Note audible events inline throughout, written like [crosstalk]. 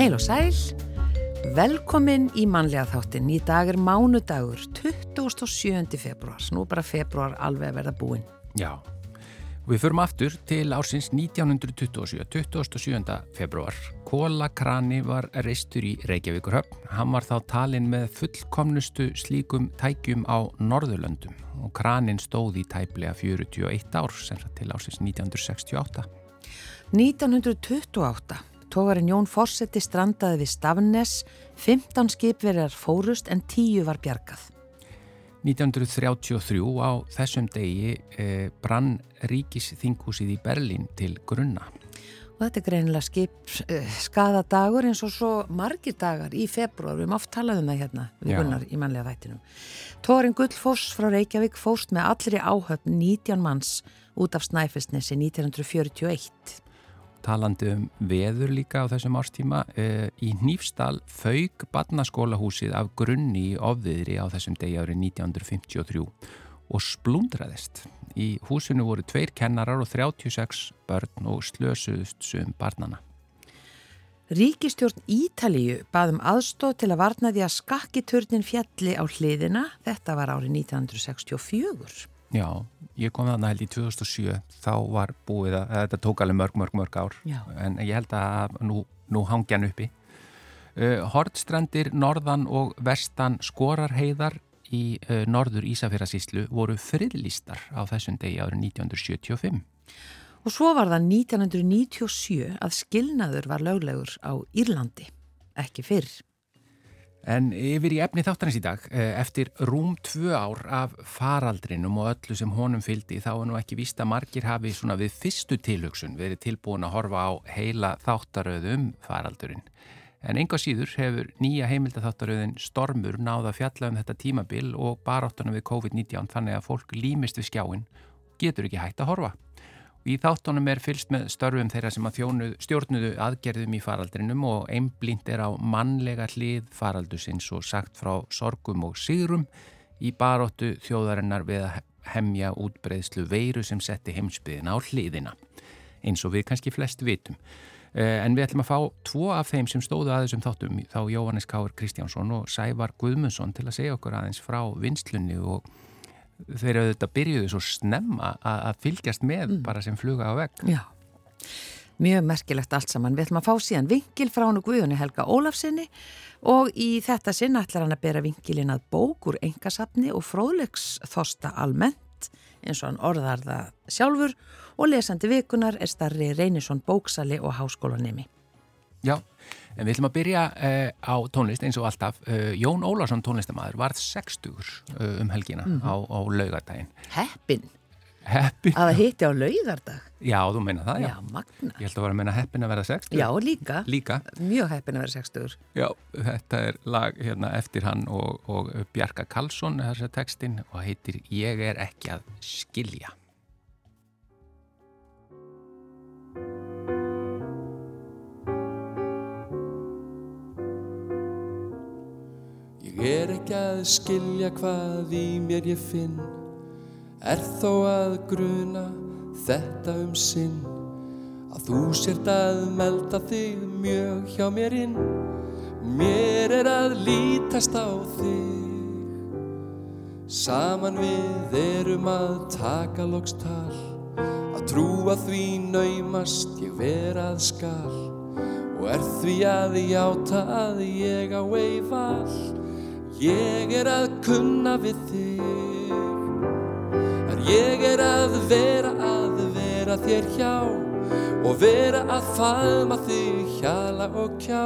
Heil og sæl, velkomin í mannlega þáttin. Í dag er mánudagur, 27. februar, nú bara februar alveg að verða búinn. Já, við förum aftur til ársins 1927, 27. februar. Kólakrani var reistur í Reykjavíkurhöfn. Hann var þá talinn með fullkomnustu slíkum tækjum á Norðurlöndum og kranin stóð í tæplega 41 ár sem til ársins 1968. 1928 Tógarinn Jón Fossetti strandaði við Stafnes, 15 skipverjar fórust en 10 var bjargað. 1933 á þessum degi eh, brann ríkisþinghúsið í Berlín til grunna. Og þetta er greinilega skip eh, skadadagur eins og svo margir dagar í februar, við erum oft talað um það hérna við gunnar í manlega þættinum. Tógarinn Gullfoss frá Reykjavík fóst með allri áhöfn 19 manns út af Snæfellsnesi 1941 talandi um veður líka á þessum árstíma e, í Nýfstal fauk barnaskólahúsið af grunni í ofðiðri á þessum degi árið 1953 og splundraðist. Í húsinu voru tveir kennarar og 36 börn og slösuðust sum barnana. Ríkistjórn Ítalíu baðum aðstóð til að varna því að skakkiturnin fjalli á hliðina. Þetta var árið 1964. Já, ég kom þarna held í 2007 þá var búið að, þetta tók alveg mörg, mörg, mörg ár. Já. en ég held að nú, nú hangja hann uppi. Uh, Hortstrandir, norðan og vestan skorarheiðar í uh, norður Ísafjörðasíslu voru friðlistar á þessum degi árið 1975 Og svo var það 1997 að skilnaður var löglegur á Írlandi, ekki fyrr En yfir í efni þáttanins í dag, eh, eftir rúm tvö ár af faraldrinum og öllu sem honum fyldi þá er nú ekki víst að margir hafi svona við fyrstu tilhugsun verið tilbúin að horfa á heila þáttaröðum faraldurinn. En enga síður hefur nýja heimildatháttaröðin Stormur náða fjalla um þetta tímabil og baráttunum við COVID-19 þannig að fólk límist við skjáin og getur ekki hægt að horfa. Í þáttunum er fylst með störfum þeirra sem að þjónu, stjórnuðu aðgerðum í faraldrinum og einblínt er á mannlega hlið faraldusins og sagt frá sorgum og sigrum í baróttu þjóðarinnar við að hemja útbreyðslu veiru sem setti heimsbyðina á hliðina, eins og við kannski flest vitum. Eh, en við ætlum að fá tvo af þeim sem stóðu að þessum þáttum, þá Jóhannes Káur Kristjánsson og Sævar Guðmundsson til að segja okkur aðeins frá vinslunni og þeir eru auðvitað byrjuðu svo snemma að, fylgjast með mm. bara sem fluga á vegg. Já, mjög merkilegt allt saman. Við ætlum að fá síðan vingil frá hann og Guðunni Helga Ólafsinni og í þetta sinna ætlar hann að bera vingilin að bókur engasafni og fróðlegsþosta almennt eins og hann orðar það sjálfur og lesandi vikunar er starri Reynisson bóksali og háskólanemi. Já, En við ætlum að byrja uh, á tónlist eins og alltaf. Uh, Jón Ólarsson tónlistamæður varð 60 uh, eh, um helgina mm -hmm. á, á laugardaginn. Heppin? Heppin? Að það hitti á laugardag? Já, þú meina það, já. Já, magna. Ég held að vera að meina heppin að vera 60. Já, líka. Líka. Mjög heppin að vera 60. Já, þetta er lag hérna eftir hann og, og Bjarka Karlsson, þessa tekstin, og heitir Ég er ekki að skilja. Ég er ekki að skilja hvað í mér ég finn. Er þó að gruna þetta um sinn. Að þú sért að melda þig mjög hjá mér inn. Mér er að lítast á þig. Saman við erum að taka lokstal Að trúa því naumast ég verað skal. Og er því að játa að ég á eifall Ég er að kunna við þig. Er ég er að vera að vera þér hjá. Og vera að faðma þig hjala og kjá.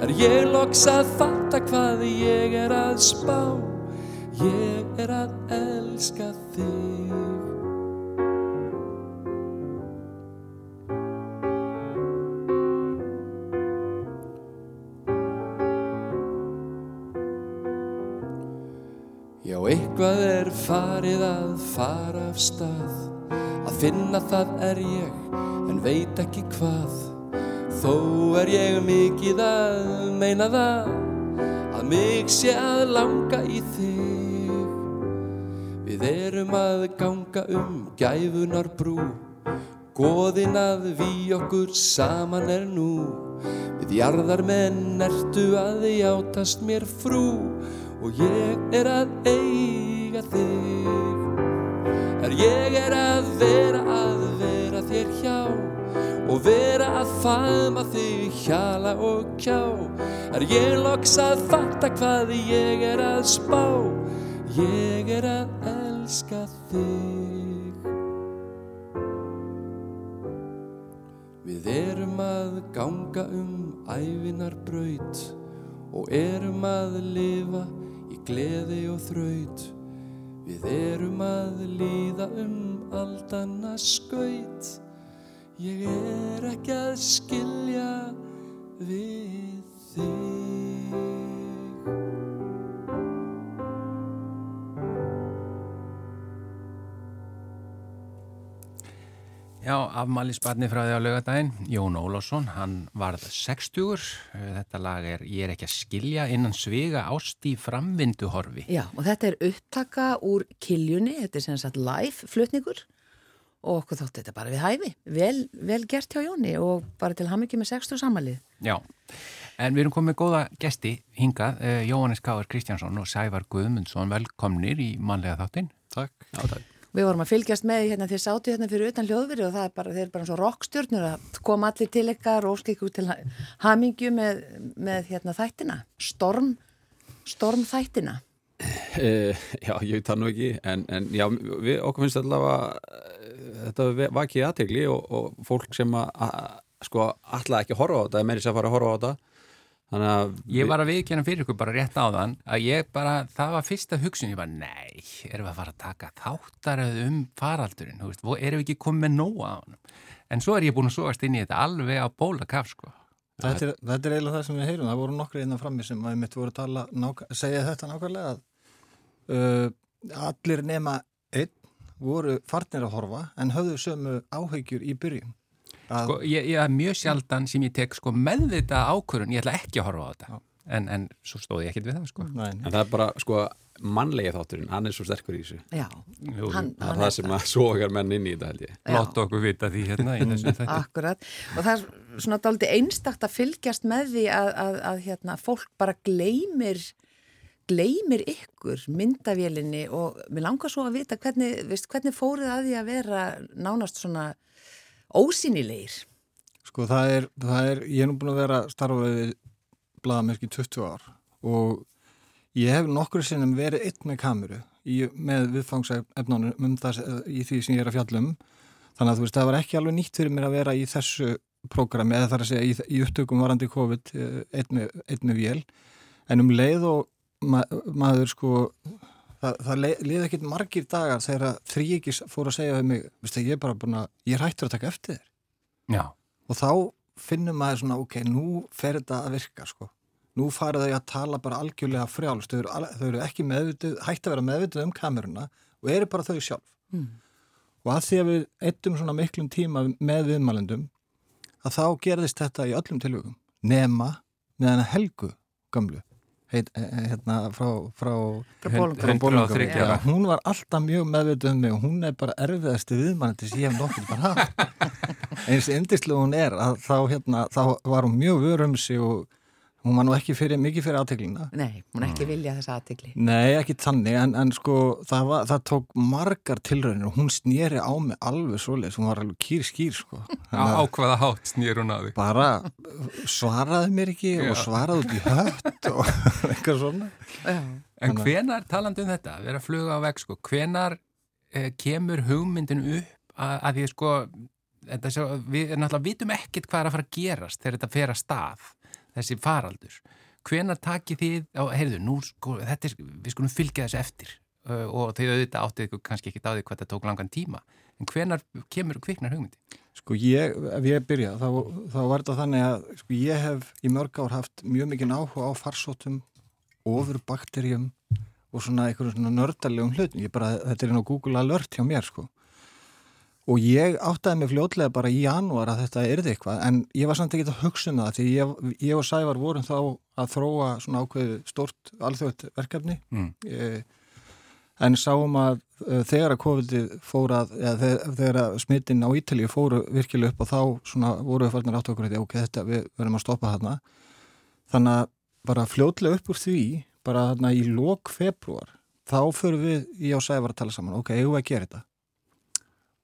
Er ég loks að fatta hvað ég er að spá. Ég er að elska þig Eitthvað er farið að fara af stað. Að finna það er ég en veit ekki hvað. Þó er ég mikið að meina það Að mig sé að langa í þig. Við erum að ganga um gæfunar brú Góðin að við okkur saman er nú. Við jarðar menn ertu að játast mér frú. Og ég er að eiga þig. Er ég er að vera að vera þér hjá Og vera að faðma þig hjala og kjá Er ég loks að fatta hvað ég er að spá. Ég er að elska þig. Við erum að ganga um ævinar braut og erum að lifa í gleði og þraut. Við erum að líða um aldana skaut. Ég er ekki að skilja við þig. Já, afmælisbarni frá því á lögadaginn, Jón Ólásson, hann varð 60-ur. Þetta lag er Ég er ekki að skilja innan svega ást í framvinduhorfi. Já, og þetta er upptaka úr kiljunni, þetta er sem sagt live flutningur og okkur þótt þetta bara við hæfi. Vel, vel gert hjá Jóni og bara til hamingi með 60 samalið. Já, en við erum komið með góða gesti hingað, uh, Jóhannes Káar Kristjánsson og Sævar Guðmundsson, velkomnir í manlega þáttinn. Takk. Já, takk. Við vorum að fylgjast með hérna þeir sátu hérna fyrir utan hljóðveri og það er bara, þeir er bara svo rockstjörnur að koma allir til ykkar og óskilku til hamingju með, með hérna þættina, storm, storm þættina. E, já, ég veit það nú ekki, en, en já, við, okkur finnst allavega þetta vakið aðtegli og, og fólk sem að, að sko, alltaf ekki horfa á þetta, meiri sem að fara að horfa á þetta. Þannig að Ég var að viðkjöna fyrir ykkur bara rétt á þann að ég bara, það var fyrsta hugsun, ég var nei, erum við að fara að taka þáttaröð um faraldurinn, þú veist, erum við ekki komið með nóa á hann. En svo er ég búin að sóast inn í þetta alveg á bóla kaf, sko. Þetta er, þetta er eiginlega það sem við heyrum, það voru nokkri innan frammi sem að mitt voru að tala, nák segja þetta nákvæmlega að uh, allir nema einn voru farnir að horfa en höfðu sömu áhegjur í byrjun. Sko, ég, ég er mjög sjaldan sem ég tek sko, meðvita ákvörun, ég ætla ekki að horfa á þetta en, en svo stóði ég ekkert við það sko. Nei, En það er bara, sko, mannlega þátturinn, hann er svo sterkur í þessu. Já, Jú, hann, Það er það sem að sogar menn inn í þetta, held ég. Já. Láta okkur vita því hérna í [laughs] þessu þetta. Akkurat, og það er svona dálítið einstakt að fylgjast með því að, að, að hérna, fólk bara gleymir gleymir ykkur myndavélinni og mér langar svo að vita hvernig, veist, hvernig fórið að því að vera nánast svona ósýnilegir. Sko það er, það er, ég er nú búin að vera að starfa við blaðamerki 20 ár og ég hef nokkur sinnum verið eitt með kameru í, með viðfangsefnánum um það í því sem ég er að fjallum þannig að þú veist það var ekki alveg nýtt fyrir mér að vera í þessu prógrami eða þar að segja í, í upptökum varandi COVID eh, einn með, einn með vél en um leið og ma maður sko það, það liði ekkit margir dagar þegar þrýgis fór að segja við mig, veist það ég er bara búin að ég er hættur að taka eftir þér Já, og þá finnum maður svona, ok, nú fer þetta að virka, sko. Nú farið þau að tala bara algjörlega frjálst, þau eru, þau eru ekki meðvituð, hætti að vera meðvituð um kameruna og eru bara þau sjálf. Mm. Og að því að við eittum svona miklum tíma með viðmælendum, að þá gerðist þetta í öllum tilvökum, nema meðan að Helgu gamlu, heit, eh, hérna frá, frá Frá Hund- Bolungarvík. hund- 103 Já, ára. hún var alltaf mjög meðvituð um mig og hún er bara erfiðasti viðmælandi sem ég hef nokkur bara haft [laughs] eins indislega hún er að þá, hérna, þá var hún mjög vörum sig og hún var nú ekki fyrir, mikið fyrir aðteglina Nei, hún ekki vilja þessa aðtegli. Nei, ekki þannig, en, en sko það, var, það tók margar tilraunir og hún snýri á mig alveg svoleiðis. Hún var alveg kýr skýr sko. Á, hvaða hátt snýr hún á því. bara svaraði mér ekki Já. og svaraði út í hött og [laughs] eitthvað svona. Já, En að- hvenar, talandi um þetta, vera að fluga á veg, sko, hvenar eh, kemur hugmyndin upp að, að því, sko, svo, við náttúrulega vitum ekkert hvað er að fara að gerast þegar þetta fer að stað, þessi faraldur. Hvenar takið þið, á, heyrðu, nú, sko, er, við skulum fylgja þessu eftir uh, og þau auðvitað áttið ykkur kannski ekki því hvað þetta tók langan tíma. En hvenar kemur kviknar hugmyndin? Sko ég, ef ég byrja, þá, þá var þetta þannig að sko, ég hef í mörg ár haft mjög mikið áhuga á farsóttum, ofurbakterjum og svona einhverjum svona nördalegum hlutum. Ég bara, þetta er inn á Google Alert hjá mér sko. Og ég áttaði mig fljótlega bara í janúar að þetta erði eitthvað, en ég var samt ekki að hugsa um það því ég, ég og Sævar vorum þá að þróa svona ákveðu stórt alþjótt verkefni. Mm. e, en sáum að uh, þegar að COVID fór að, eða þegar, þegar að smittin á Ítalíu fóru virkilega upp og þá svona voru við farnir átt okkur ok, þetta við verðum að stoppa þarna. Þannig að bara fljótlega upp úr því bara þarna í lók februar þá förum við í á Sævar að tala saman ok, eigum við að gera þetta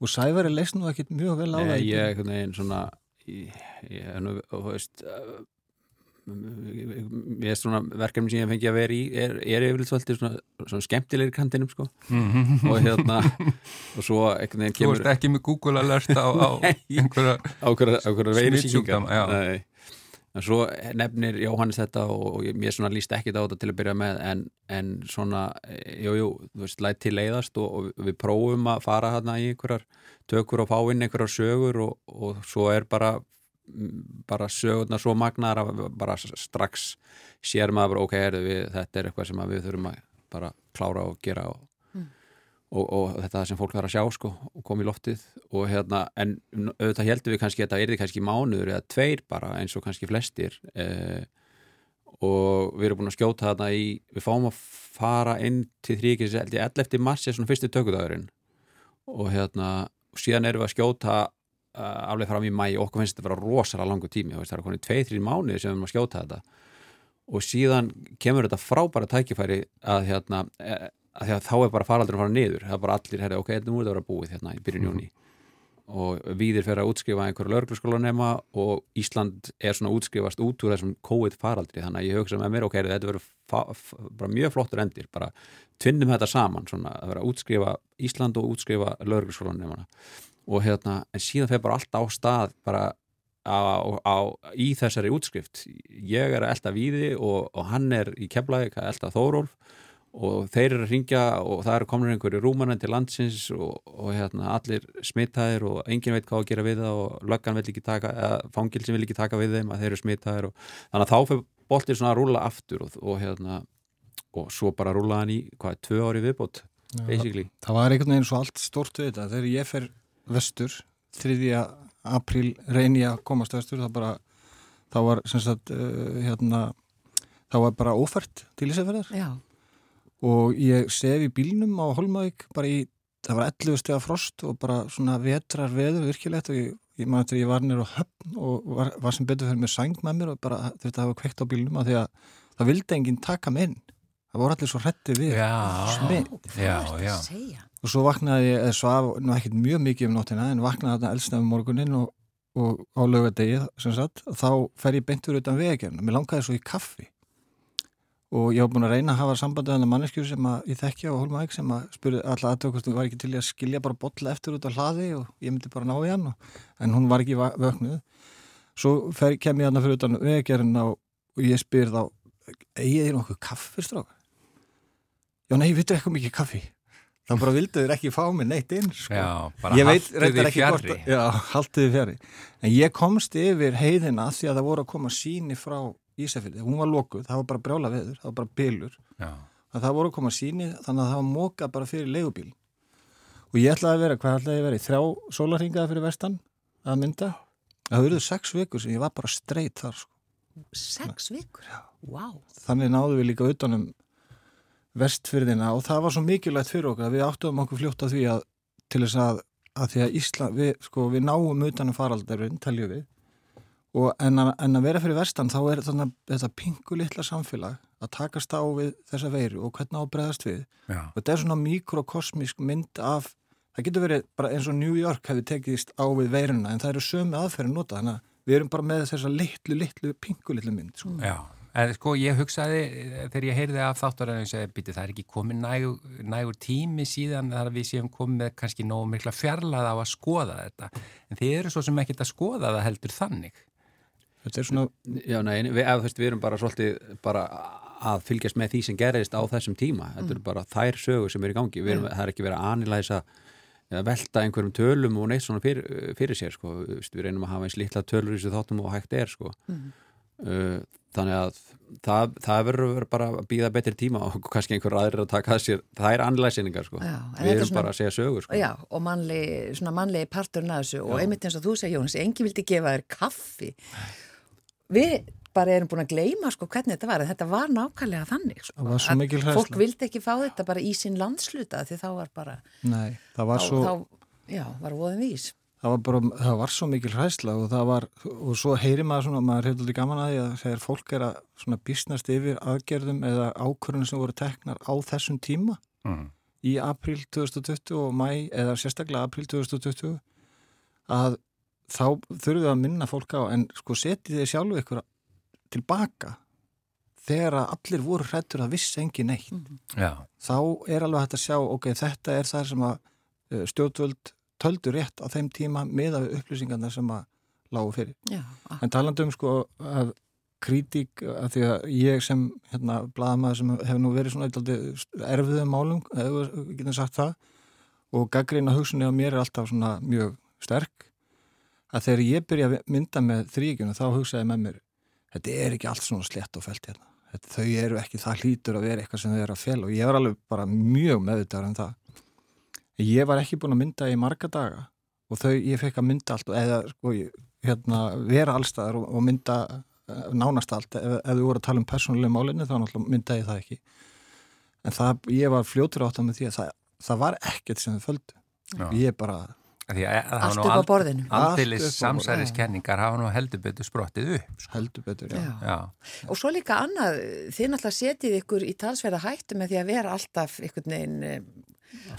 og Sævar er leist nú ekkit mjög vel á það ég er einhvern veginn svona ég, ég er nú, þú veist uh, ég er svona verkefni sem ég fengi að vera í er, er yfirleitt svolítið svona, svona skemmtilegir kantinum sko. Og hérna og svo einhvern veginn Þú kemur ert ekki með Google alert á, á einhverja Smitsjúkdóma, já. veirisíkingar en svo nefnir Jóhannes þetta og, og mér svona líst ekkit á þetta til að byrja með en, en svona, jú, jú, þú veist, læt til leiðast og, og við prófum að fara hérna í einhverjar tökur og fá inn einhverjar sögur og, og svo er bara bara sögurnar svo magnar að bara strax sér maður ok, heyrðu, við, þetta er eitthvað sem við þurfum að bara klára og gera og, og, og þetta sem fólk þarf að sjá sko og koma í loftið. Og hérna, en auðvitað heldum við kannski að þetta er kannski mánuður eða tveir bara eins og kannski flestir eh, og við erum búin að skjóta þarna í við fáum að fara inn til þrýkis 11. mars er svona fyrsti tökudagurinn. Og hérna og síðan erum við að skjóta uh, alveg fram í mæ og okkur finnst þetta að vera rosalega langu tími það er konið 2-3 mánuði sem við erum að skjóta þetta. Og síðan kemur þetta frábæra tækifæri að hérna að því að þá er bara faraldur að fara niður. Það er bara allir, herri, ok, þetta að vera búið hérna í byrjun júni og viðir fyrir að útskrifa einhverju lauruglaskólanema og Ísland er svona útskrifast út úr þessum COVID faraldri þannig að ég hugsa með mér, ok, þetta verður bara mjög flottur endir, bara tvinnum þetta saman, svona að vera að útskrifa Ísland og útskrifa lauruglaskólanemana og hérna, en síðan fer bara alltaf á stað bara á, á, í þessari útskrift. Ég er að elda víði og, og hann er í keflaðið að elda Þórólf og þeir eru að ringja og það eru komin einhverju rúmanan til landsins og, og hérna, allir smittaðir og enginn veit hvað að gera við það og löggan vil ekki taka, eða fangilsin vil ekki taka við þeim að þeir eru smittaðir og þannig að þá fyrir boltir svona að rúla aftur og, og hérna og svo bara rúla hann í, hvað, tvö ári viðbót basically. Það var einhvern veginn svo allt stort við þetta. Þegar ég fer vestur, 3. apríl reyni að komast vestur, það bara, þá var sem sagt, uh, hérna, þá var bara ófært til Ísafjörðar Já, og ég sef í bílnum á Holmavík bara í, það var 11 steg af frost og bara svona vetrar veður virkilegt og ég, ég maður til ég var nýr á höfn og var, var sem betur fyrir með sæng með mér og bara þurfti að hafa kveikt á bílnum að því að það vildi enginn taka mig inn. Það voru allir svo hrætti við Já, já, að? Og svo vaknaði ég, eða svaf, nú ekkert mjög mikið um nóttina, en vaknaði þarna eldsnefum morgunin og, og á laugadegi, sem sagt, og þá fer ég beintur utan vegagerna. Mér langaði svo í kaffi. Og ég var búin að reyna að hafa sambandið hann að manneskju sem að ég þekki á Holmavík sem að spurði alltaf aðtökustum var ekki til að skilja bara bolla eftir út á hlaði og ég myndi bara ná í hann, og, en hún var ekki vöknuð. Svo fer, kem ég hann fyrir utan vegagerna og, og ég spyr þá, eigið þér nokkuð kaffistrók? Já, nei, drekkum ekki kaffi. Þannig bara vildu þér ekki fá mig neitt inn, sko. Já, bara ekki hvort fjarri. að- Já, haldið þið fjari En ég komst yfir heiðina því að það voru að koma síni frá Ísafjörði Hún var lokuð, það var bara brjála veður Það var bara bylur Já, að Það voru að koma síni þannig að það var móka bara fyrir leigubíl Og ég ætlaði að vera, hvað ætlaði ég að vera í? Þrjá sólarhingaði fyrir vestan að mynda Það verður sex vikur sem ég var bara streyt þar sko. Sex vikur? Vá. Þannig náðu við líka utanum vestfyrðina og það var svo mikilvægt fyrir okkur að við áttuðum okkur fljótt að því að til þess að, að því að Ísland, við, sko, við náum utanum faraldarinn, teljum við og en að, en að vera fyrir vestan þá er þannig að þetta pingu litla samfélag að takast á við þessa veiru og hvernig á að bregðast við já, og þetta er svona mikrokosmísk mynd af það getur verið bara eins og New York hefði tekist á við veiruna en það eru sömu aðferðin nota þannig að við erum bara með þessa litlu, litlu, pingu litlu mynd sko. já. En sko ég hugsaði eh, þegar ég heyrði af býti það er ekki komið nægur, nægur tími síðan þar að við séum komið með kannski nógu mikla fjarlæða á að skoða þetta. En þið eru svo sem ekkit að skoða það heldur þannig. Þetta er svona Já, nei, við, þú veist, við erum bara svolítið bara að fylgjast með því sem gerist á þessum tíma. Þetta eru bara þær sögur sem eru í gangi. Erum, það er ekki verið að anilæsa eða velta einhverjum tölum og neitt svona fyrir, fyrir sér, sko. Þú veist, Við reynum að hafa eins litla tölur í þessu þáttum og hægt er, sko. Uh, þannig að það, það verður bara að býða betri tíma og [laughs] kannski einhver aðrir að taka sér það er anlæsinningar, sko. Já, Við er erum svona- bara að segja sögur, sko. Já, og mannlegi parturinn að þessu og einmitt eins og þú segir Jónas, engin vildi gefa þér kaffi. Við bara erum búin að gleyma sko hvernig þetta var, en þetta var nákvæmlega þannig sko. Var Að. Fólk vildi ekki fá þetta bara í sinn landsluta því þá var bara, Nei, það var þá, svo... þá, já, var voðin vís. það var bara, það var svo mikil hræsla og það var, og svo heyri maður svona, maður hefur þetta gaman að því að þegar fólk er að svona bísnast yfir aðgerðum eða ákvörðunum sem voru teknar á þessum tíma Mm. í april 2020 og mæ eða sérstaklega april 2020 að þá þurfum við að minna fólk á en sko setið þið sjálfu ykkur tilbaka þegar að allir voru hrættur að vissi engin neitt. Já, þá er alveg hægt að sjá, ok, þetta er það sem að uh, stjórnvöld töldu rétt á þeim tíma með af upplýsingarna sem að lágu fyrir. Já, En talandi um sko að kritík að því að ég sem hérna blaðamaður sem hefur nú verið svona eitthvað erfiðum málum, eða við getum sagt það og gaggrína hugsunni á mér er alltaf svona mjög sterk að þegar ég byrja að mynda með þrýgjuna þá hugsaði með mér þetta er ekki allt svona slett og fælt hérna. Þetta, þau eru ekki, það hlýtur að vera eitthvað sem þau eru að fjalla og ég var alveg bara mjög meðvitaður en það. Ég var ekki búin að mynda í marga daga og þau, ég fekk að mynda allt eða sko, hérna, vera allstaðar og, og mynda eh, nánast allt. Ef, ef þú voru að tala um persónulega málinu þá myndaði ég það ekki. En það, ég var fljótur átt að með því að það, það var ekkert sem þau földu. Já. ég bara, allt upp á borðinu. Allt á- samsæriskenningar hafa nú heldur betur sprottið upp. sko. heldur betur já. Já. Já, Og svo líka annað, þið náttúrulega setið ykkur í talsverða hættu með því að vera alltaf einhvern veginn, eh,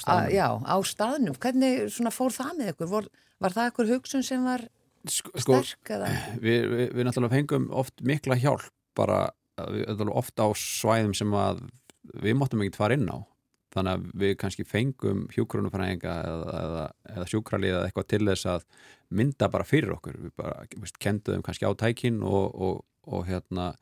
að, já, á staðnum. Hvernig svona fór það með ykkur? Vor, var það ykkur hugsun sem var Sko, sko sterk eða? við, við, við náttúrulega fengum oft mikla hjálp bara að við, náttúrulega oft á svæðum sem að við máttum ekki fara inn á þannig að við kannski fengum hjúkrunufræðinga eða, eða, eða sjúkralið eða eitthvað til þess að mynda bara fyrir okkur. Við bara veist, kenduðum kannski á tækin og, og, og hérna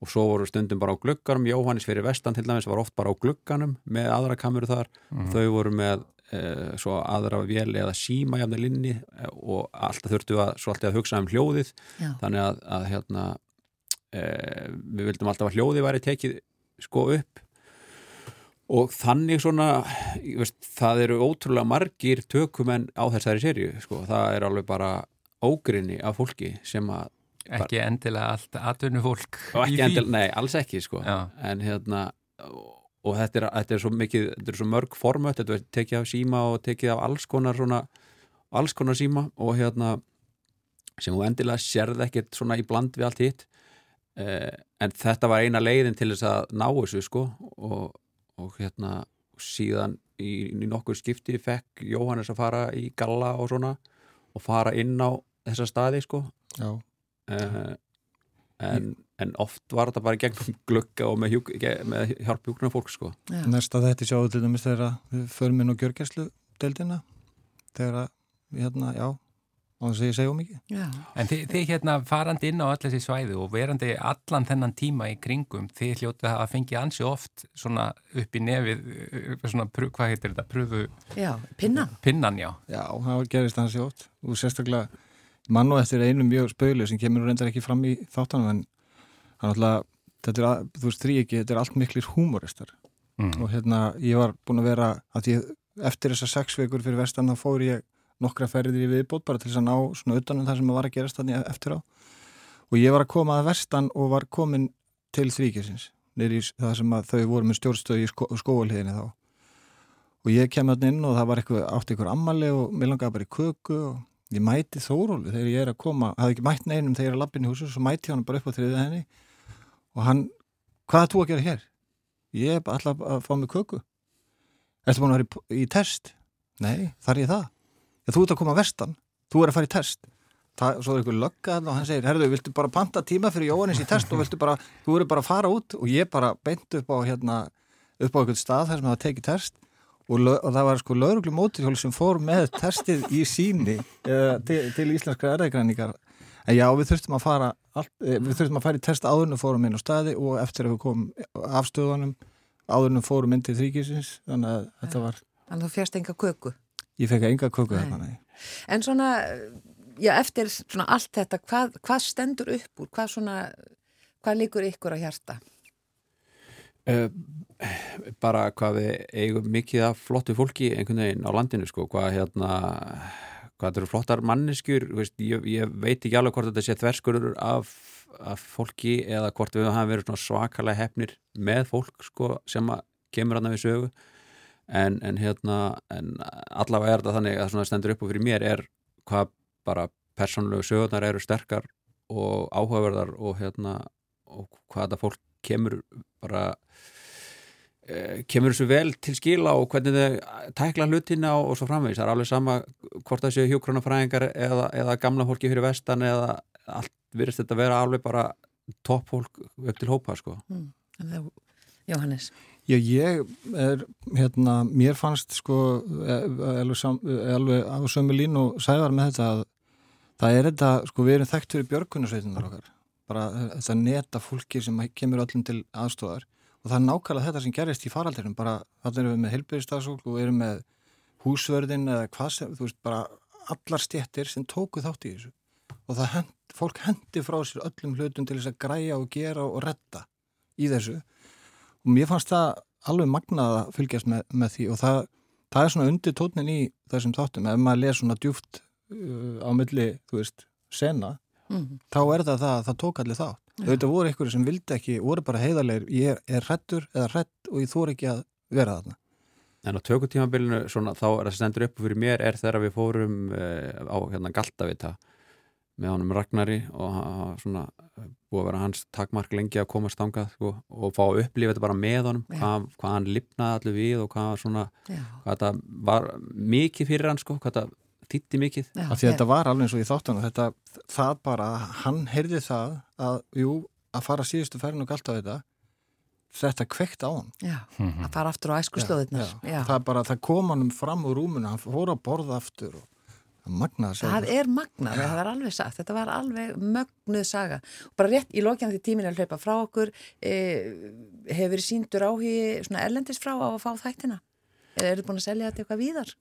og svo voru stundum bara á glugganum. Jóhannes fyrir vestan til dæmis var oft bara á glugganum með aðra kameru þar. Þau voru með e, svo aðra vél eða síma jafnir linni e, og alltaf þurftu að, svo alltaf að hugsa um hljóðið. Já. þannig að, að hérna e, við vildum alltaf að hljóði væri tekið sko upp og þannig svona veist, það eru ótrúlega margir tökumenn á þessari serju sko. það er alveg bara ógrinni af fólki sem að ekki endilega allt atvinnu fólk endil, nei, alls ekki sko. En hérna og, þetta, er, þetta er svo mikið þetta er svo mörg formöt, þetta er tekið af síma og tekið af alls konar svona alls konar síma. Og hérna sem þú endilega sérð ekkert svona í bland við allt hitt. Eh, en þetta var eina leiðin til þess að ná þessu sko. Og, og hérna síðan í, í nokkur skipti fekk Jóhannes að fara í galla og svona og fara inn á þessa staði sko Já. uh, en, en oft var þetta bara gegnum [laughs] glugga og með, hjúk, með hjálp hjúkna fólk sko. Já. Næsta þetta sjáðu til dæmis þegar að við förum inn á gjörgæslu deildina þegar að við hérna, já og þess að ég segja mikið. Já. En þið, þið hérna farandi inn á öll þessi svæði og verandi allan þennan tíma í kringum, þið hljótið að hafa fengið ansi oft svona upp í nefið, eh, svona, hvað heitir þetta, pröfu Já, pinnan. pinnan, já. Já, það gerist hans jótt og sérstaklega mann og eftir einu mjög spölu sem kemur nú reyndar ekki fram í þáttanum en hann alltaf, þetta er, að- þú veist, þrý ekki, þetta er allt miklir húmoristar Mm. og hérna ég var búin að vera að ég, eftir þessar sex vikur fyrir vestan þá fór ég nokkra ferðir í viðbót bara til þess að ná svona utanum það sem var að gerast þannig eftir á og ég var að koma að vestan og var komin til þrýkisins nýri það sem að þau voru með stjórnstöð í skóalíðinni þá og ég kem þarna inn og það var eitthvað, átti ykkur ammali og mér langaði bara í köku og ég mæti Þórólu þegar ég er að koma, hafði ekki mætt neinum þegar ég er að lappin í húsu, svo mæti hann bara upp á þriðið henni og hann, hvað er þú að gera hér? Ég er alltaf að fá mig köku Ertu búin að vera í, í test? Nei, þar ég það Já, þú ert að koma að vestan, þú er að fara í test. Það, Svo er ykkur lögga þarna og hann segir Herðu, viltu bara panta tíma fyrir Jóhannes í test og bara, þú eru bara að fara út? Og ég bara beint upp á hérna upp á einhvern stað þar sem það tekið test og, og það var sko lögreglu móturhjól sem fór með testið í síni uh, til, til íslenskra erðegræningar en já, við þurftum að fara allt, eh, við þurftum að fara í test áðurinn og fórum inn á staði og eftir að við komum af stöðunum áðurinn fórum inn til þríkisins þannig að þetta var, Þannig að þú fjast enga köku. Ég fekk enga köku þarna. En svona, já, eftir svona allt þetta, hvað, hvað stendur upp úr? Hvað svona, hvað líkur ykkur á hjarta? uh, bara hvað við eigum mikið af flottu fólki einhvern veginn á landinu sko, hvað hérna hvað þetta eru flottar manneskjur veist, ég, ég veit ekki alveg hvort þetta sé þverskurur af, af fólki eða hvort við hafa verið svakalega hefnir með fólk sko, sem kemur aðna við sögu en, en hérna en allavega er þetta þannig að stendur upp og fyrir mér er hvað bara persónulegu sögurnar eru sterkar og áhugaverðar og hérna og hvað þetta fólk kemur bara Eh, kemur þessu vel til skila og hvernig þau tækla hlutina og, og svo framvegis, það er alveg sama hvort það séu hjókronafræðingar eða, eða gamla fólki fyrir vestan eða allt virðist þetta vera alveg bara topp fólk upp til hópa sko. Mm. Jóhannes Já, ég er, hérna, mér fannst sko e, alveg á sömu lín og sæðar með þetta að það er þetta, sko við erum þekkt fyrir björgunarsveitunar okkar. Bara þetta neta fólki sem kemur öllum til aðstofar og það er nákvæmlega þetta sem gerist í faraldirum bara þannig erum við með heilbyrjastafsfólk og erum með húsvörðin eða hvað sem þú veist bara allar stjettir sem tóku þátt í þessu. Og það hend, fólk hendi frá sér öllum hlutum til þess að græja og gera og retta í þessu. og mér fannst það alveg magnað að fylgjast með, með því og það, það er svona undir tónin í þessum þáttum ef maður les svona djúft uh, á milli, þú veist, sena mm -hmm. þá er það það að það tók allir þátt Þetta voru einhverju sem vildi ekki, voru bara heiðarlegur, ég er, er hrettur eða hrett og ég þór ekki að vera þarna. En á tökutímabilinu, svona, þá er það stendur upp fyrir mér, er þegar við fórum eh, á hérna Galtavita með honum Ragnari og svona búið að vera hans takmark lengi að komast ángað sko, og fá að upplifa þetta bara með honum, hvað, hvað hann lifnaði allir við og hvað, svona, hvað þetta var mikið fyrir hann, sko, hvað þetta þýtti mikið. Já, þetta var alveg eins og ég þáttan og þetta, það bara, hann heyrði það að, jú, að fara síðustu færðin og galt á þetta þetta kveikt á hann. Já, -hmm. að fara aftur á æskuslóðunar. Það bara, það kom hann fram úr rúmuna, hann fór að borða aftur og Magnað það, það er magnað, ja. það er alveg sagt þetta var alveg mögnuð saga og bara rétt í lokjan því tímin er að hlaupa frá okkur e, hefur verið síndur áhugi svona erlendis frá á að fá þættina eða eru búin að selja þetta eitthvað víðar?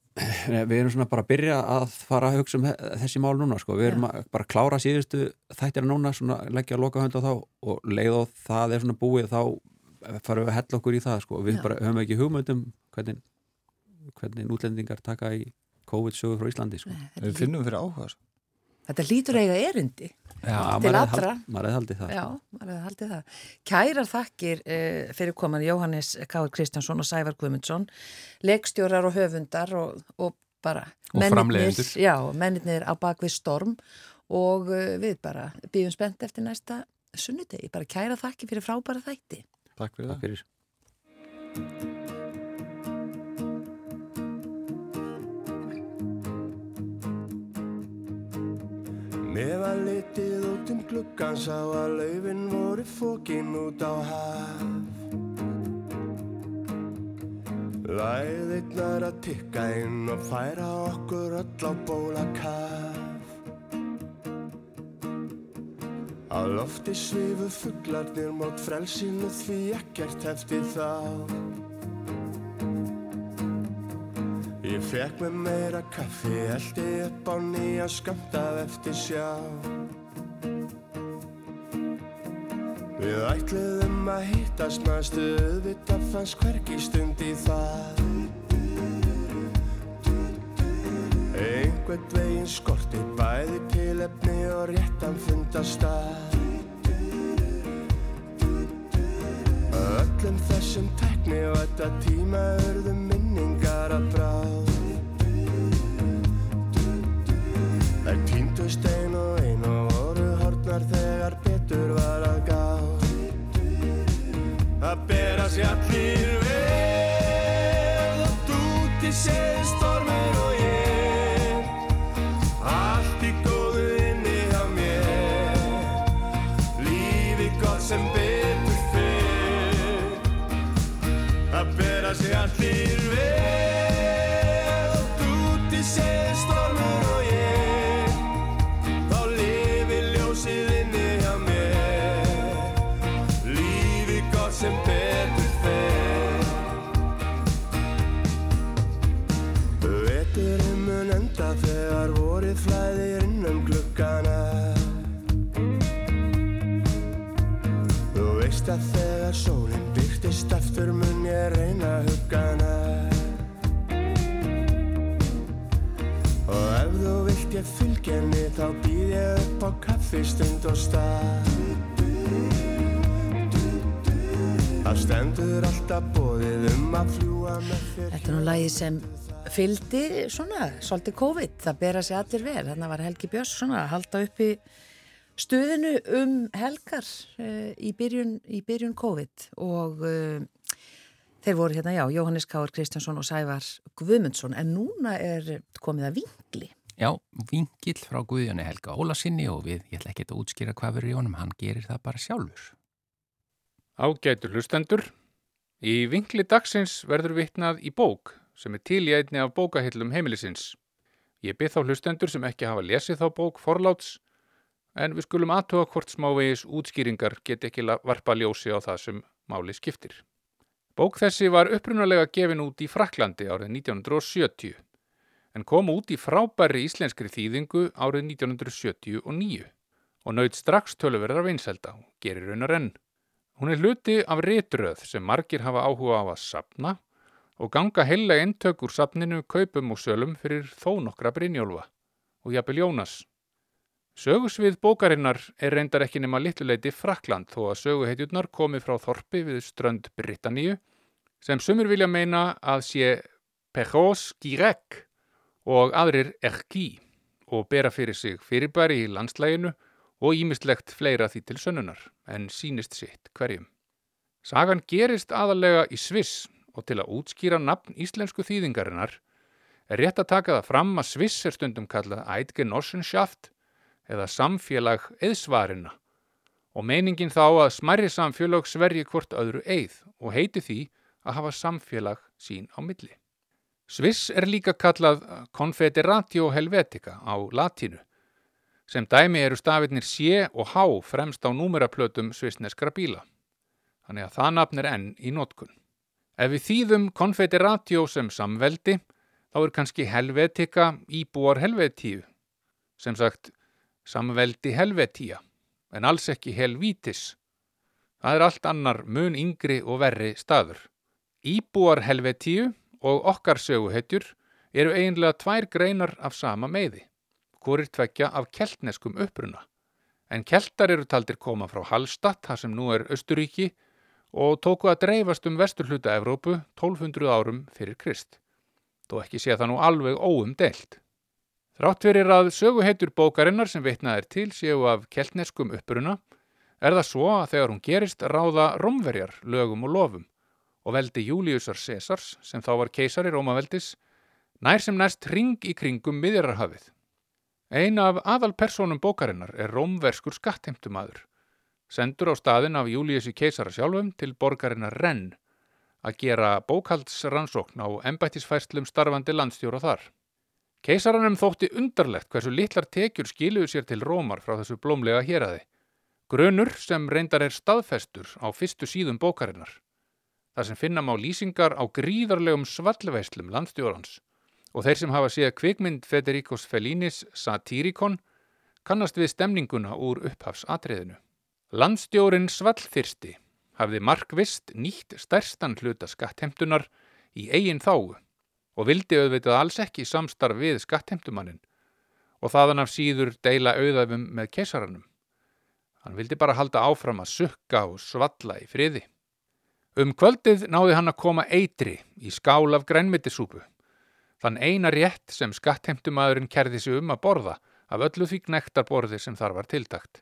Við erum svona bara að byrja að fara að hugsa um þessi mál núna sko. við erum ja. bara að klára síðustu þættir núna, svona leggja að loka hönd á þá og leið og það er svona búið þá farum við að hella okkur í það sko. við bara, höfum ekki hugmyndum hvernig, hvernig útlendingar taka í COVID-sögur frá Íslandi sko. Nei, Við finnum fyrir áhuga Þetta lítur eiga erindi Já, til allra. Maður hefði haldið það. Já, maður hefði haldið það. Kærar þakkir eh, fyrir koman Jóhannes K. Kristjánsson og Sævar Guðmundsson, leikstjórar og höfundar og, og bara og framleiðendur. Já, mennirnir á bakvið storm og uh, við bara býðum spennt eftir næsta sunnudegi. Bara kæra þakki fyrir frábæra þætti. Takk fyrir Takk það. Fyrir. Ef að litið út um gluggan sá að laufin voru fókin út á haf. Læðirnar að tikka inn og færa okkur öll á bóla kaf Á lofti svifu fugglarnir mót frelsinu því ekkert hefti þá fekk með meira kaffi, eldi upp á nýja skamtað eftir sjá. Við ætluðum að hýttast næstu, auðvitað fannst hverki stund í það. Einhvern veginn skorti bæði tilefni og réttan fundast að. Öllum þessum tekni og þetta tíma örðum minningar að bráð. Týndust ein og ein og voru hortnar þegar betur var að gá. Það bera sér allir vel og dúti séð fyrst und og stað Það stendur alltaf bóðið um að fljúa með þér Þetta er nú lagi sem fylgdi svona, svolítið COVID, það bera sig allir vel. Þannig var Helgi Björns svona að halda upp í stuðinu um helgar uh, í, byrjun, í byrjun COVID og uh, þeir voru hérna, já, Jóhannes Káur Kristjánsson og Sævar Guðmundsson en núna er komið að vingli. Já, vingill frá Guðjóni Helga Ólasinni og við, ég ætla ekki að útskýra hvað verður í honum, hann gerir það bara sjálfur. Ágætur hlustendur. Í vingli dagsins verður vitnað í bók sem er til í einni af bókahillum heimilisins. Ég byrð þá hlustendur sem ekki hafa lesið þá bók forláts en við skulum aðtuga hvort smávegis útskýringar get ekki varpa ljósi á það sem máli skiptir. Bók þessi var upprunalega gefin út í Fraklandi árið 1970 en kom út í frábæri íslenskri þýðingu árið 1979 og naut strax töluverðar vinselda og gerir raunar enn. Hún er hluti af rétröð sem margir hafa áhuga á að sapna og ganga heilla eintök úr sapninu kaupum og sölum fyrir þó nokkra Brynjólfa og jafnvel Jónas. Sögusvið bókarinnar er reyndar ekki nema litluleiti Frakland þó að söguheitjurnar komi frá Þorpi við strönd Britanníu sem sumur vilja meina að sé Pechos Girek og aðrir Erki og bera fyrir sig fyrirbæri í landslæginu og ímislegt fleira því til sönnunar en sínist sitt hverjum. Sagan gerist aðalega í Sviss og til að útskýra nafn íslensku þýðingarinnar er rétt að taka það fram að Sviss er stundum kallað Eidgenossenschaft eða samfélag eðsvarina og meiningin þá að smærri samfélag sverji hvort öðru eið og heiti því að hafa samfélag sín á milli. Sviss er líka kallað Confederatio Helvetica á latínu sem dæmi eru stafirnir C og H fremst á númeraplötum svissneskra bíla. Þannig að það nafn er enn í nótkun. Ef við þýðum Confederatio sem samveldi, þá er kannski Helvetica íbúar Helvetíu, sem sagt samveldi Helvetía, en alls ekki Helvítis. Það er allt annar mun yngri og verri staður. Íbúar Helvetíu og okkar söguhetjur eru eiginlega tvær greinar af sama meiði hvorir tvekja af keltneskum uppruna. En keltar eru taldir koma frá Hallstatt, það sem nú er Östuríki, og tóku að dreifast um vesturhluta Evrópu 1200 árum fyrir Krist. Þó ekki sé það nú alveg óumdelt. Þrátt verir að söguheitur bókarinnar sem vitnað er til séu af keltneskum uppruna, er það svo að þegar hún gerist ráða romverjar lögum og lofum og veldi Júliusar Cesars, sem þá var keisari Rómaveldis, nær sem næst ring í kringum miðjararhafið. Ein af aðalpersonum bókarinnar er rómverskur skattheimtumadur, sendur á staðin af Júliussi keisara sjálfum til borgarinnar Renn að gera bókaldsrannsókn á embættisfæslum starfandi landstjóra þar. Keisaranum þótti undarlegt hversu litlar tekjur skiluðu sér til Rómar frá þessu blómlega héræði. Grönur sem reyndar er staðfestur á fyrstu síðum bókarinnar. Það sem finna má lýsingar á gríðarlegum svallveislum landstjórans og þeir sem hafa séð kvikmynd Federicos Fellinis Satyricon kannast við stemninguna úr upphafsatriðinu. Landstjórin Svallþyrsti hafði markvist nýtt stærstan hluta skattheimtunar í eigin þáu og vildi auðvitað alls ekki samstarf við skattheimtumannin og þaðan af síður deila auðæfum með kesaranum. Hann vildi bara halda áfram að sukka og svalla í friði. Um kvöldið náði hann að koma eitri í skál af grænmittisúpu Þann eina rétt sem skattheimtumadurinn kerði sig um að borða af öllu því nektarborði sem þar var tiltakt.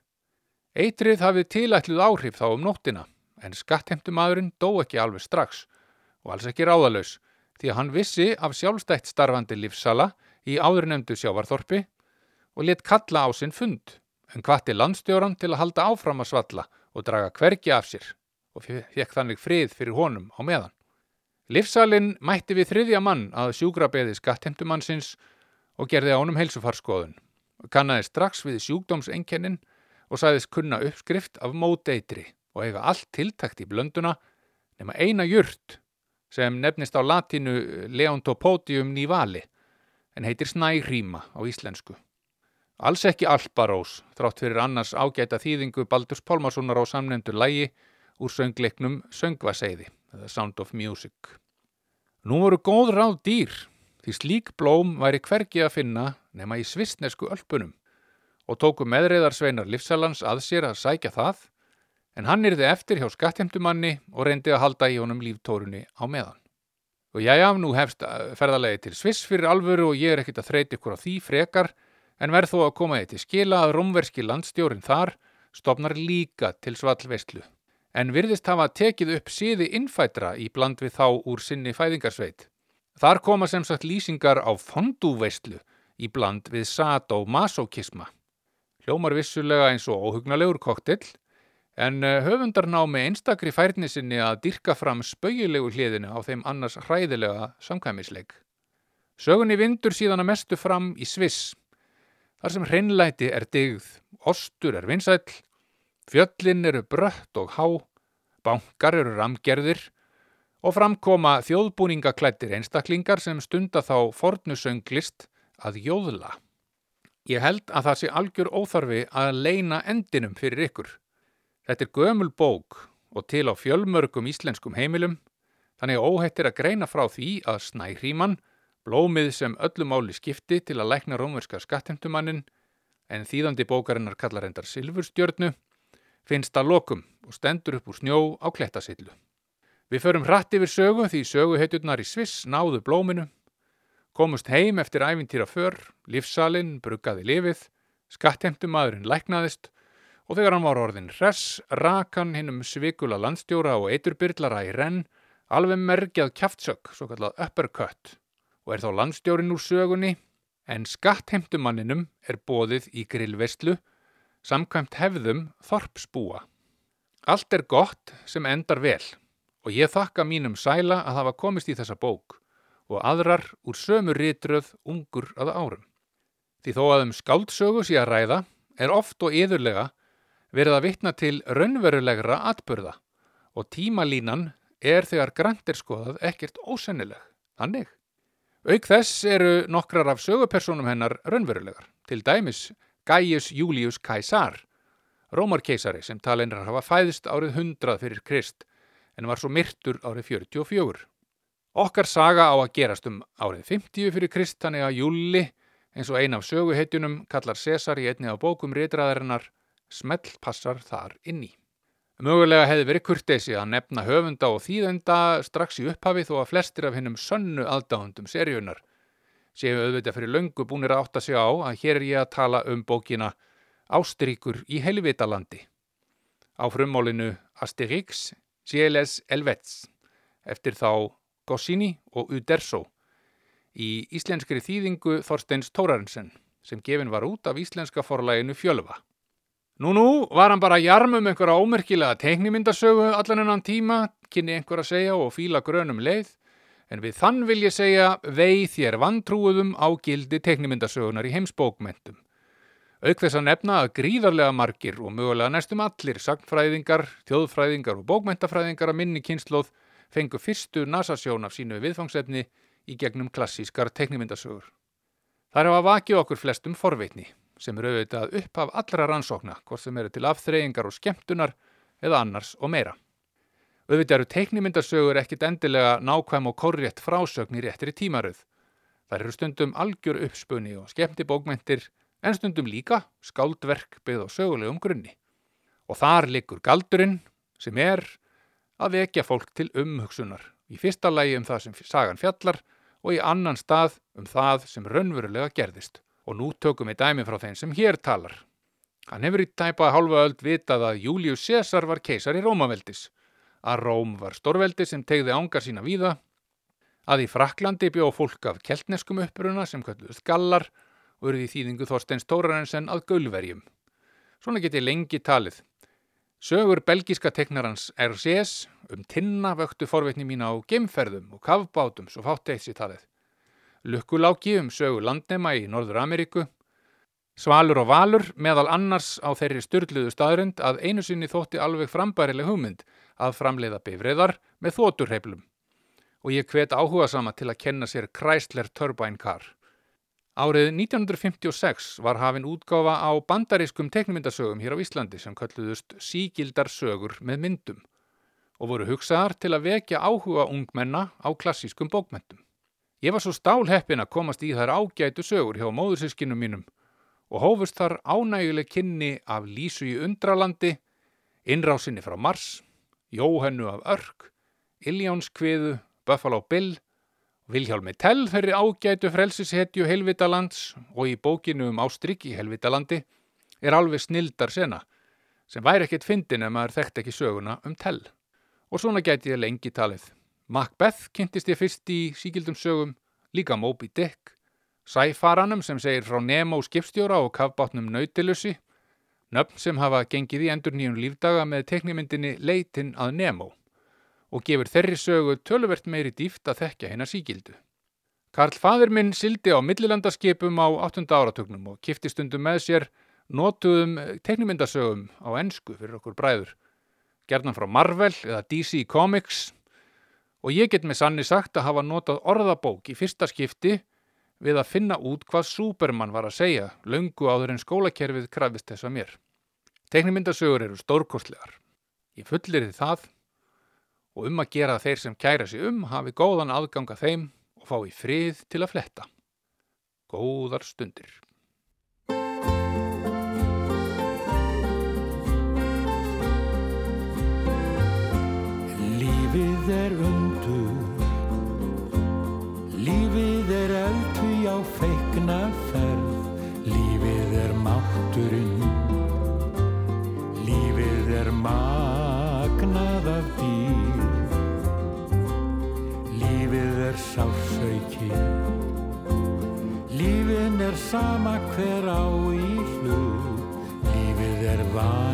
Eitrið hafið tilætluð áhrif þá um nóttina en skattheimtumadurinn dó ekki alveg strax og alls ekki ráðalös því að hann vissi af sjálfstætt starfandi livsala í áðurnemdu sjávarþorpi og let kalla á sinn fund en hvati landstjóran til að halda áfram að svalla og draga hvergi af sér og fekk þannig frið fyrir honum á meðan. Livsalinn mætti við þriðja mann að sjúkrabeði skattheimtumannsins og gerði ánum heilsufarskoðun. Kannaði strax við sjúkdómsenkennin og sæðist kunna uppskrift af móteitri og eiga allt tiltakt í blönduna nema eina jurt sem nefnist á latinu Leontopodium nivali en heitir snærýma á íslensku. Alls ekki alparós þrátt fyrir annars ágæta þýðingu Baldurs Pálmarssonar á samnefndur lægi úr söngleiknum Söngvaseiði. The Sound of Music. Nú voru góð ráð dýr því slík blóm væri hvergi að finna nema í svistnesku ölpunum og tóku meðreiðarsveinar Livsalans að sér að sækja það, en hann yrði eftir hjá skattheimtumanni og reyndi að halda í honum líftórunni á meðan. Og jæja, nú hefst eh, ferðalegi til Sviss fyrir alvöru og ég er ekkit að þreyti ykkur á því frekar, en verð þó að koma því til skila að romverski landstjórin þar stopnar líka til svallveistlu. En virðist hafa tekið upp síði innfætra í bland við þá úr sinni fæðingarsveit. Þar koma sem sagt lýsingar á fondúveistlu í bland við sadomasokisma. Hljómar vissulega eins og óhugnalegur koktill, en eh, höfundar ná með einstakri færni sinni að dyrka fram spauilegu hliðinu á þeim annars hræðilega samkvæmisleik. Sögunni vindur síðan að mestu fram í Sviss, þar sem hreinlæti er digð, ostur er vinsæll, fjöllin eru brött og há, bankar eru ramgerðir og framkoma þjóðbúningaklættir einstaklingar sem stunda þá fornusönglist að jóðla. Ég held að það sé algjör óþarfi að leina endinum fyrir ykkur. Þetta er gömul bók og til á fjölmörgum íslenskum heimilum, þannig óhættir að greina frá því að snæhríman, blómið sem öllum áli skipti til að lækna rómverska skattemtumannin, en þýðandi bókarinnar kallar endar Silfurstjörnu, finnst að lokum og stendur upp úr snjó á klettasillu. Við förum hratt yfir sögu því söguhetjurnar í Sviss náðu blóminu, komust heim eftir æfintýra för, livsalinn bruggaði lifið, skattemtumadurinn læknaðist og þegar hann var orðin hress, rakan hinnum svikula landstjóra og eiturbyrlara í renn, alveg mergjað kjaftsök, svo kallað uppercut, og er þá landstjórin úr sögunni, en skattheimtumanninum er bóðið í grillvestlu, samkvæmt hefðum þorpsbúa. Allt er gott sem endar vel og ég þakka mínum sæla að hafa komist í þessa bók og aðrar úr sömu ritröð ungur að árum. Því þó að um skáldsögu sé að ræða er oft og yðurlega verið að vitna til raunverulegra atbörða og tímalínan er þegar grandir skoðað ekkert ósennileg. Þannig. Auk þess eru nokkrar af sögupersonum hennar raunverulegar, til dæmis Gaius Julius Caesar, rómarkeisari sem talinnar hafa fæðist árið 100 fyrir Krist en var svo myrtur árið 44. Okkar saga á að gerast um árið 50 fyrir Krist þannig að Júli, eins og ein af söguhetjunum, kallar Cesar í einni af bókum rétraðarinnar smell passar þar inni. Mögulega hefði verið kurtesi að nefna höfunda og þýðenda strax í upphafi þó að flestir af hennum sönnu aðdáðundum seríunar séu auðvitað fyrir löngu búinir að átta sig á að hér er ég að tala um bókina Ástríkur í helvitalandi. Á frummálinu Asterix, Cieles Elvets eftir þá Goscinny og Uderzo í íslenskri þýðingu Þorsteins Tórarensen sem gefin var út af íslenska forlæginu Fjölva. Nú nú var hann bara jarm um einhverja ómerkilega teiknimyndasögu allan enn tíma, kynni einhver að segja og fíla grönum leið, en við þann vil ég segja veið þér vantrúuðum á gildi teiknimyndasögunar í heimsbókmentum. Auk þess að nefna að gríðarlega margir og mögulega næstum allir sagnfræðingar, þjóðfræðingar og bókmentafræðingar að minni kynnslóð fengu fyrstu nasasjón af sínu viðfangsefni í gegnum klassískar teiknimyndasögur. Það er að vakið okkur flestum forveitni sem eru auðvitað upp af allra rannsókna, hvort sem eru til afþreyingar og skemmtunar eða annars og meira. Auðvitað eru teiknimyndasögur ekkit endilega nákvæm og korrétt frásögn í réttri tímaröð. Það eru stundum algjör uppspunni og skemmti bókmentir, en stundum líka skáldverk byggð á sögulegum grunni. Og þar likur galdurinn sem er að vekja fólk til umhugsunar, í fyrsta lægi um það sem sagan fjallar og í annan stað um það sem raunverulega gerðist og nú tökum við dæmi frá þeim sem hér talar. Hann hefur í tæpa halva öld vitað að Július Cæsar var keisar í Rómaveldis, að Róm var stórveldi sem tegði ángar sína víða, að í Fraklandi bjó fólk af keltneskum uppruna sem kölluðust gallar og eruð í þýðingu Þorsteins Tórarensen að gaulverjum. Svona geti lengi talið. Sögur belgiska teknarans RCS um tinna vöktu forveitni mín á gemferðum og kavbátum svo fátt eitt sér talið. Lukkuláki um sögu landnema í Norður Ameríku, Svalur og Valur meðal annars á þeirri styrluðu staðrönd að einu sinni þótti alveg frambærileg hugmynd að framleiða bifriðar með þóturheiflum og ég hvet áhuga sama til að kenna sér Chrysler Turbine Car. Árið 1956 var hafinn útgáfa á bandarískum teknmyndasögum hér á Íslandi sem kölluðust sígildar sögur með myndum og voru hugsaðar til að vekja áhuga ungmenna á klassískum bókmentum. Ég var svo stálheppin að komast í þær ágætu sögur hjá móðursískinum mínum og hófust þar ánæguleg kynni af Lísu í Undralandi, innrásinni frá Mars, Jóhennu af Örk, Iljónskviðu, Buffalo Bill, Vilhjálmi Tell þeirri ágætu frelsishetju Helvitalands og í bókinu um Ástrygg í Helvitalandi er alveg snildar sena, sem væri ekkit fyndin ef maður þekkt ekki söguna um Tell. Og svona gæti ég lengi talið. Macbeth kynntist ég fyrst í síkildum sögum, líka Moby Dick, Sæfaranum sem segir frá Nemo skipstjóra og kafbátnum Nautilusi, nöfn sem hafa gengið í endur nýjum lífdaga með teknimyndinni Leitin að Nemo og gefur þeirri sögu töluvert meiri dýft að þekkja hennar síkildu. Karl fadur minn sildi á millilandaskipum á 8. áratugnum og kifti stundum með sér notuðum teknimyndasögum á ensku fyrir okkur bræður, gerðan frá Marvel eða DC Comics og ég get með sanni sagt að hafa notað orðabók í fyrsta skipti við að finna út hvað Superman var að segja löngu áður en skólakerfið krafist þess að mér. Teknimyndasögur eru stórkostlegar. Ég fullir þið það og um að gera þeir sem kæra sig um hafi góðan aðganga þeim og fái frið til að fletta. Góðar stundir. Lífið er undur, sama hver á í hlut, lífið er vani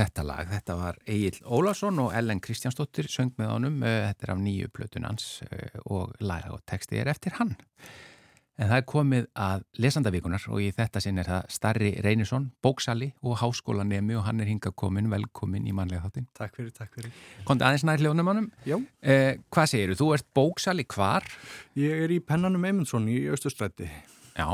þetta lag. Þetta var Egil Ólason og Ellen Kristjánsdóttir söng með honum. Eh, Þetta er af nýju plötun hans eh, og lag og texti er eftir hann. En það er komið að lesandavíkunar og í þetta sinn er það Starri Reynisson, bóksali og háskólanemi og hann er hingað komin, velkomin í manlega þáttin. Takk fyrir, takk fyrir. Kondi aðeins nær hljónum hannum. Já. Eh, hvað segir þú? Þú ert bóksali hvar? Ég er í Pennanum Eymundsson í Östustrætti. Já,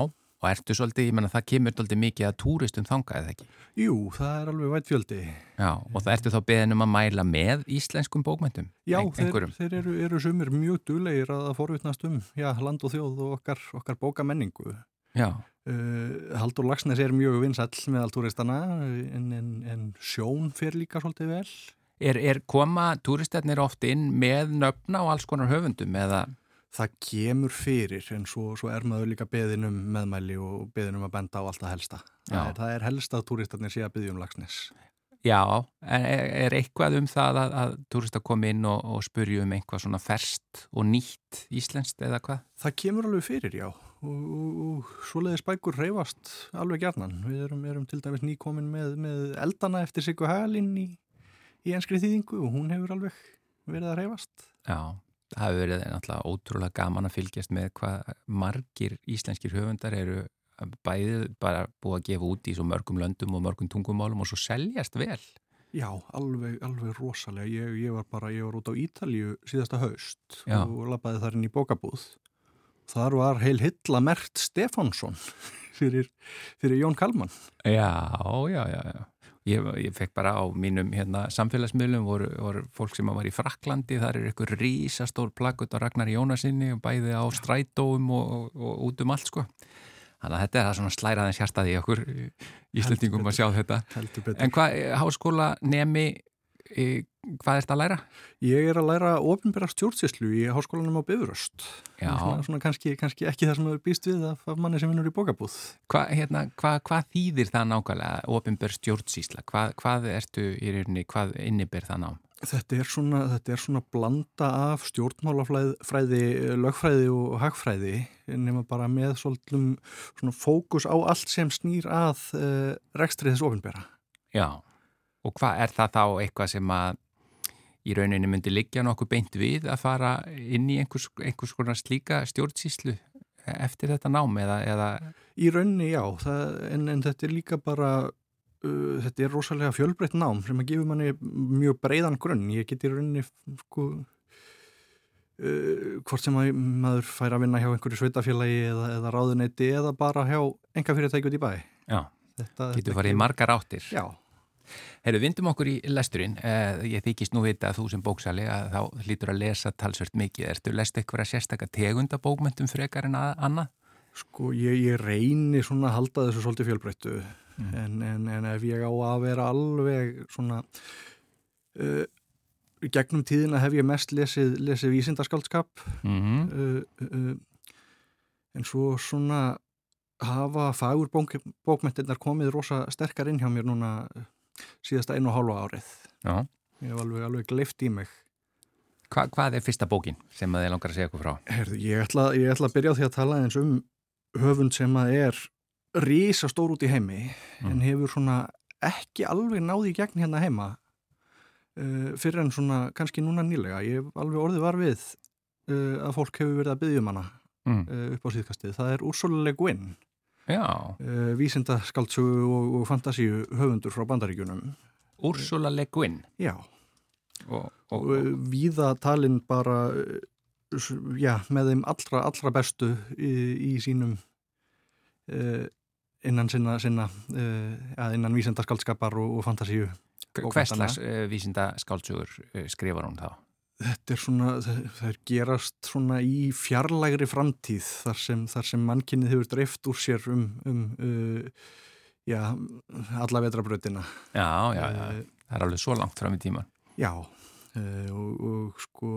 og ertu svolítið, ég menna það kemur svolítið mikið að túristum þangað eða ekki? Jú, það er alveg vært fjöldi. Já, og það ertu þá beðin um að mæla með íslenskum bókmyndum? Já, þeir, þeir eru, eru sumir mjög dulegir að forvitnast um já, land og þjóð og okkar, okkar bókamenningu. Já, Uh, Haldur Lagsnes er mjög vinsall meðal túristana en, en, en sjón fer líka svolítið vel. er, er koma túristarnir oft inn með nöfna og alls konar höfundum eða? Það kemur fyrir en svo, svo er maður líka beðin um meðmæli og beðin um að benda á allt það helsta. Það það er helsta að túristarnir sé að byggja um lagsnes. Já, er, er eitthvað um það að, að túrista komi inn og, og spurju um eitthvað svona ferst og nýtt íslenskt eða hvað? Það kemur alveg fyrir, já. Og, og, og svoleiðis bækur reyfast alveg gerðnan. Við erum, erum til dæmis nýkomin með, með eldana eftir Siggu Hagalinn í, í enskri þýðingu og hún hefur alveg verið að reyfast. Já, það hefur verið náttúrulega ótrúlega gaman að fylgjast með hvað margir íslenskir höfundar eru bæðið bara búið að gefa út í svo mörgum löndum og mörgum tungumálum og svo seljast vel. Já, alveg, alveg rosalega. Ég, ég var bara, ég var út á Ítalju síðasta haust Já. og lappaði þar inn í bókabúð. Þar var heil hilla mert Stefánsson [laughs] fyrir, fyrir Jón Kalman. Já, já, já, já. Ég, ég fekk bara á mínum hérna, samfélagsmiðlum voru, voru fólk sem var í Fraklandi, þar er eitthvað rísastór plaggut á Ragnar Jónasinni og bæði á strætóum og, og, og út um allt sko. Þannig að þetta er það svona slæraðins hjartaði í okkur íslendingum að sjá þetta. En hvað, háskóla nemi, eh, hvað ert að læra? Ég er að læra ofinbæra stjórnsýslu í háskólanum á Bifröst. Já. Svona, svona kannski, kannski ekki það sem hefur býst við af, af manni sem vinnur í bókabúð. Hva, hérna, hvað, hvað þýðir það nákvæmlega, ofinbær stjórnsýsla? Hvað, hvað ertu í rauninni, hvað inniber það nám? Þetta er svona, þetta er svona blanda af stjórnmálafræði, lögfræði og hagfræði nema bara með svolítum svona fókus á allt sem snýr að uh, rekstrið þess ofinbæra. Já, og hvað er það þá eitthvað sem að í rauninni myndi liggja nokkuð beint við að fara inn í einhvers, einhvers konar slíka stjórnsýslu eftir þetta nám eða, eða Í rauninni já, það, en, en þetta er líka bara, uh, þetta er rosalega fjölbreytt nám sem að gefa manni mjög breiðan grunn. Ég get í rauninni sko, uh, hvort sem að maður fær að vinna hjá einhverju sveitafélagi eða, eða ráðuneyti eða bara hjá enga fyrirtæki út í bæ. já, Þetta, getur þetta farið kemur- margar áttir. Já, Herru, vindum okkur í lesturinn. Eh, ég þykist nú vita að þú sem bóksali að þá hlýtur að lesa talsvert mikið. Ertu lest eitthvað að sérstaka tegunda bókmentum frekar en að, annað? sko ég, ég reyni svona að halda þessu svolítið fjölbreyttu en, en, en ef ég á að vera alveg svona uh, gegnum tíðina hef ég mest lesið, lesið vísindaskaldskap Mm uh, uh, en svo svona hafa fagur bók, bókmentirnar komið rosa sterkar inn hjá mér núna síðasta einu og hálfa árið Já. ég hef alveg, alveg gleift í mig Hva, hvað er fyrsta bókin sem þið langar að segja okkur frá? Herðu, ég ætla, ég ætla að byrja á því að tala eins um höfund sem að er rísa stór út í heimi en hefur svona ekki alveg náði í gegn hérna heima uh, fyrir en svona kannski núna nýlega ég hef alveg orðið var við uh, að fólk hefur verið að byggja um hana Mm. uh, upp á síðkastið, það er Ursula Le Guin Já, uh, vísinda skaldsögu og, og fantasíu höfundur frá bandaríkjunum Úrsula Le Guin. já, Og, og uh, víða talinn bara s- já, með þeim allra, allra bestu í, í sínum uh, innan sinna, sinna uh, innan vísindaskaldskapar og, og fantasíu og bókmenntanna. hvers slags vísinda skáldsögur uh, skrifar hún þá? Þetta er svona, það, það er gerast svona í fjarlægri framtíð þar sem, þar sem mannkynnið hefur dreift úr sér um, um uh, já, alla vetrabrautina Já, já, já, Eh, það er alveg svo langt fram í tíman. Já, uh, og, og sko,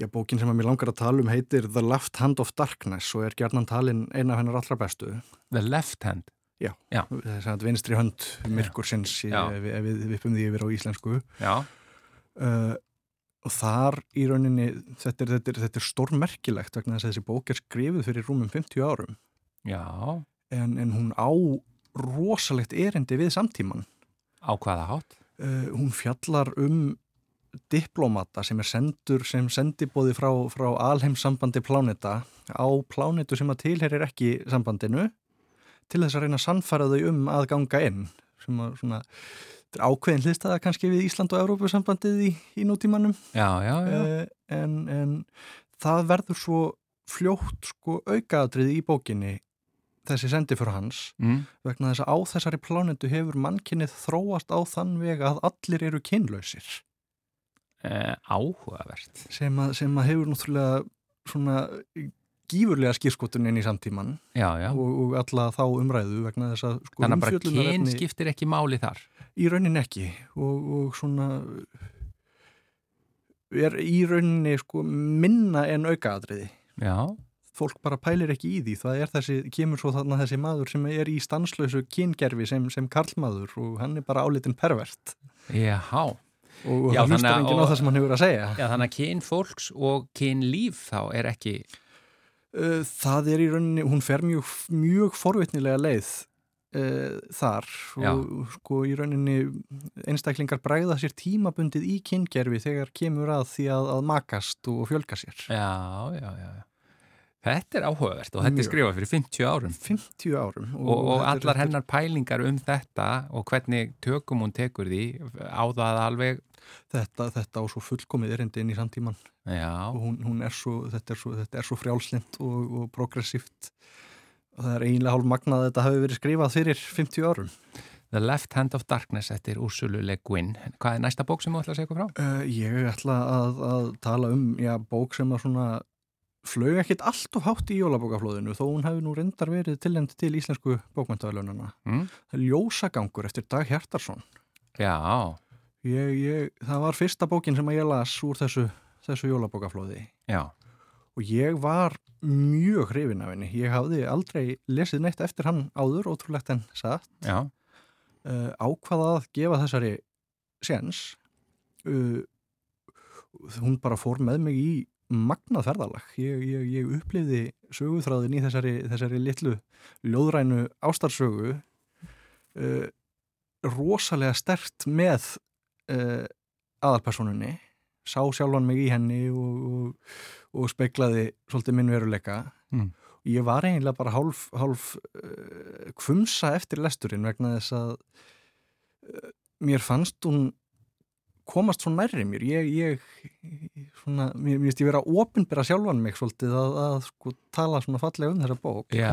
já, bókin sem að mér langar að tala um heitir The Left Hand of Darkness og er gerðnan talin eina af hennar allra bestu. The Left Hand. Já, Já. þess að vinstri hönd myrkursins ef við vippum því yfir á íslensku. Já, Uh, og þar í rauninni, þetta er, þetta er, þetta er stórmerkilegt vegna þess að þessi bók er skrifið fyrir rúmum 50 árum en, en hún á rosalegt erindi við samtíman. á hvaða hátt? uh, hún fjallar um diplomata sem er sendur sem sendibóði frá, frá alheimssambandi pláneta á plánetu sem að tilherir ekki sambandinu til þess að reyna að sannfæra þau um að ganga inn sem að svona ákveðin hlistaða kannski við Ísland og Európusambandið í, í nútímanum Já, já, já. uh, en, en það verður svo fljótt sko aukaðatrið í bókinni þessi sendi fyrir hans Mm. vegna þess að á þessari plánetu hefur mannkynnið þróast á þann veg að allir eru kynlausir Uh, áhugavert. sem að, sem að hefur náttúrulega svona gífurlega skýrskotun inn í samtíman Já, já. og, og alla þá umræðu vegna þess að sko, Þannig að bara kyn skiptir ekki máli þar. í rauninni ekki og, og svona er í rauninni sko minna en aukaadriði Já, fólk bara pælir ekki í því. Það er þessi, kemur svo þarna þessi maður sem er í stanslausu kyngerfi sem, sem karlmaður og hann er bara álitin pervert. Já, og Já, það hlustar enginn á það sem hann hefur að segja. Já þannig að kyn fólks og kyn líf þá er ekki, það er í rauninni, hún fer mjög, mjög forvitnilega leið uh, þar og sko í rauninni einstaklingar bræða sér tímabundið í kyngerfi þegar kemur að því að, að makast og fjölga sér já, já, já. Þetta er áhugavert og þetta er Mjög. skrifað fyrir 50 árum 50 árum og, og er- allar er- hennar pælingar um þetta og hvernig tökum hún tekur því á það alveg, þetta, þetta á svo fullkomið erindi inn í samtíman já, og hún, hún er svo, þetta er svo, svo frjálslind og, og progressíft. Og það er eiginlega hálf magnað að þetta hafi verið skrifað fyrir 50 árum. The Left Hand of Darkness eftir Úrsulu Le Guin. Hvað er næsta bók sem þú ætla að segja okkur frá? uh, Ég ætla að, að tala um já, bók sem að svona flög ekkit allt of hátt í jólabókaflóðinu þó hún hefði nú reyndar verið tilnæmt til íslensku bókmæntaðalönuna Mm? Ljósagangur eftir Dag Hjartarsson Já, ég, ég, Það var fyrsta bókin sem ég las úr þessu, þessu jólabókaflóði. Já, og ég var mjög hrifin af henni. Ég hafði aldrei lesið neitt eftir hann áður, ótrúlegt en satt. Já, uh, ákvaða að gefa þessari séns. Uh, hún bara fór með mig í magnað ferðalag. Ég, ég, ég upplifði söguþráðin í þessari, þessari litlu ljóðrænu ástarsögu uh, rosalega stert með uh, aðalpersonunni sá sjálfan mig í henni og, og, og speiklaði svolítið minn veruleika. Mm. ég var eiginlega bara hálf, hálf uh, kvumsa eftir lesturinn vegna þess að uh, mér fannst hún komast svo nærri mér. Ég, ég svona, mér finnst ég vera að opinbera sjálfan mig svolítið að, að sko, tala svona fallega um þessa bók. Já,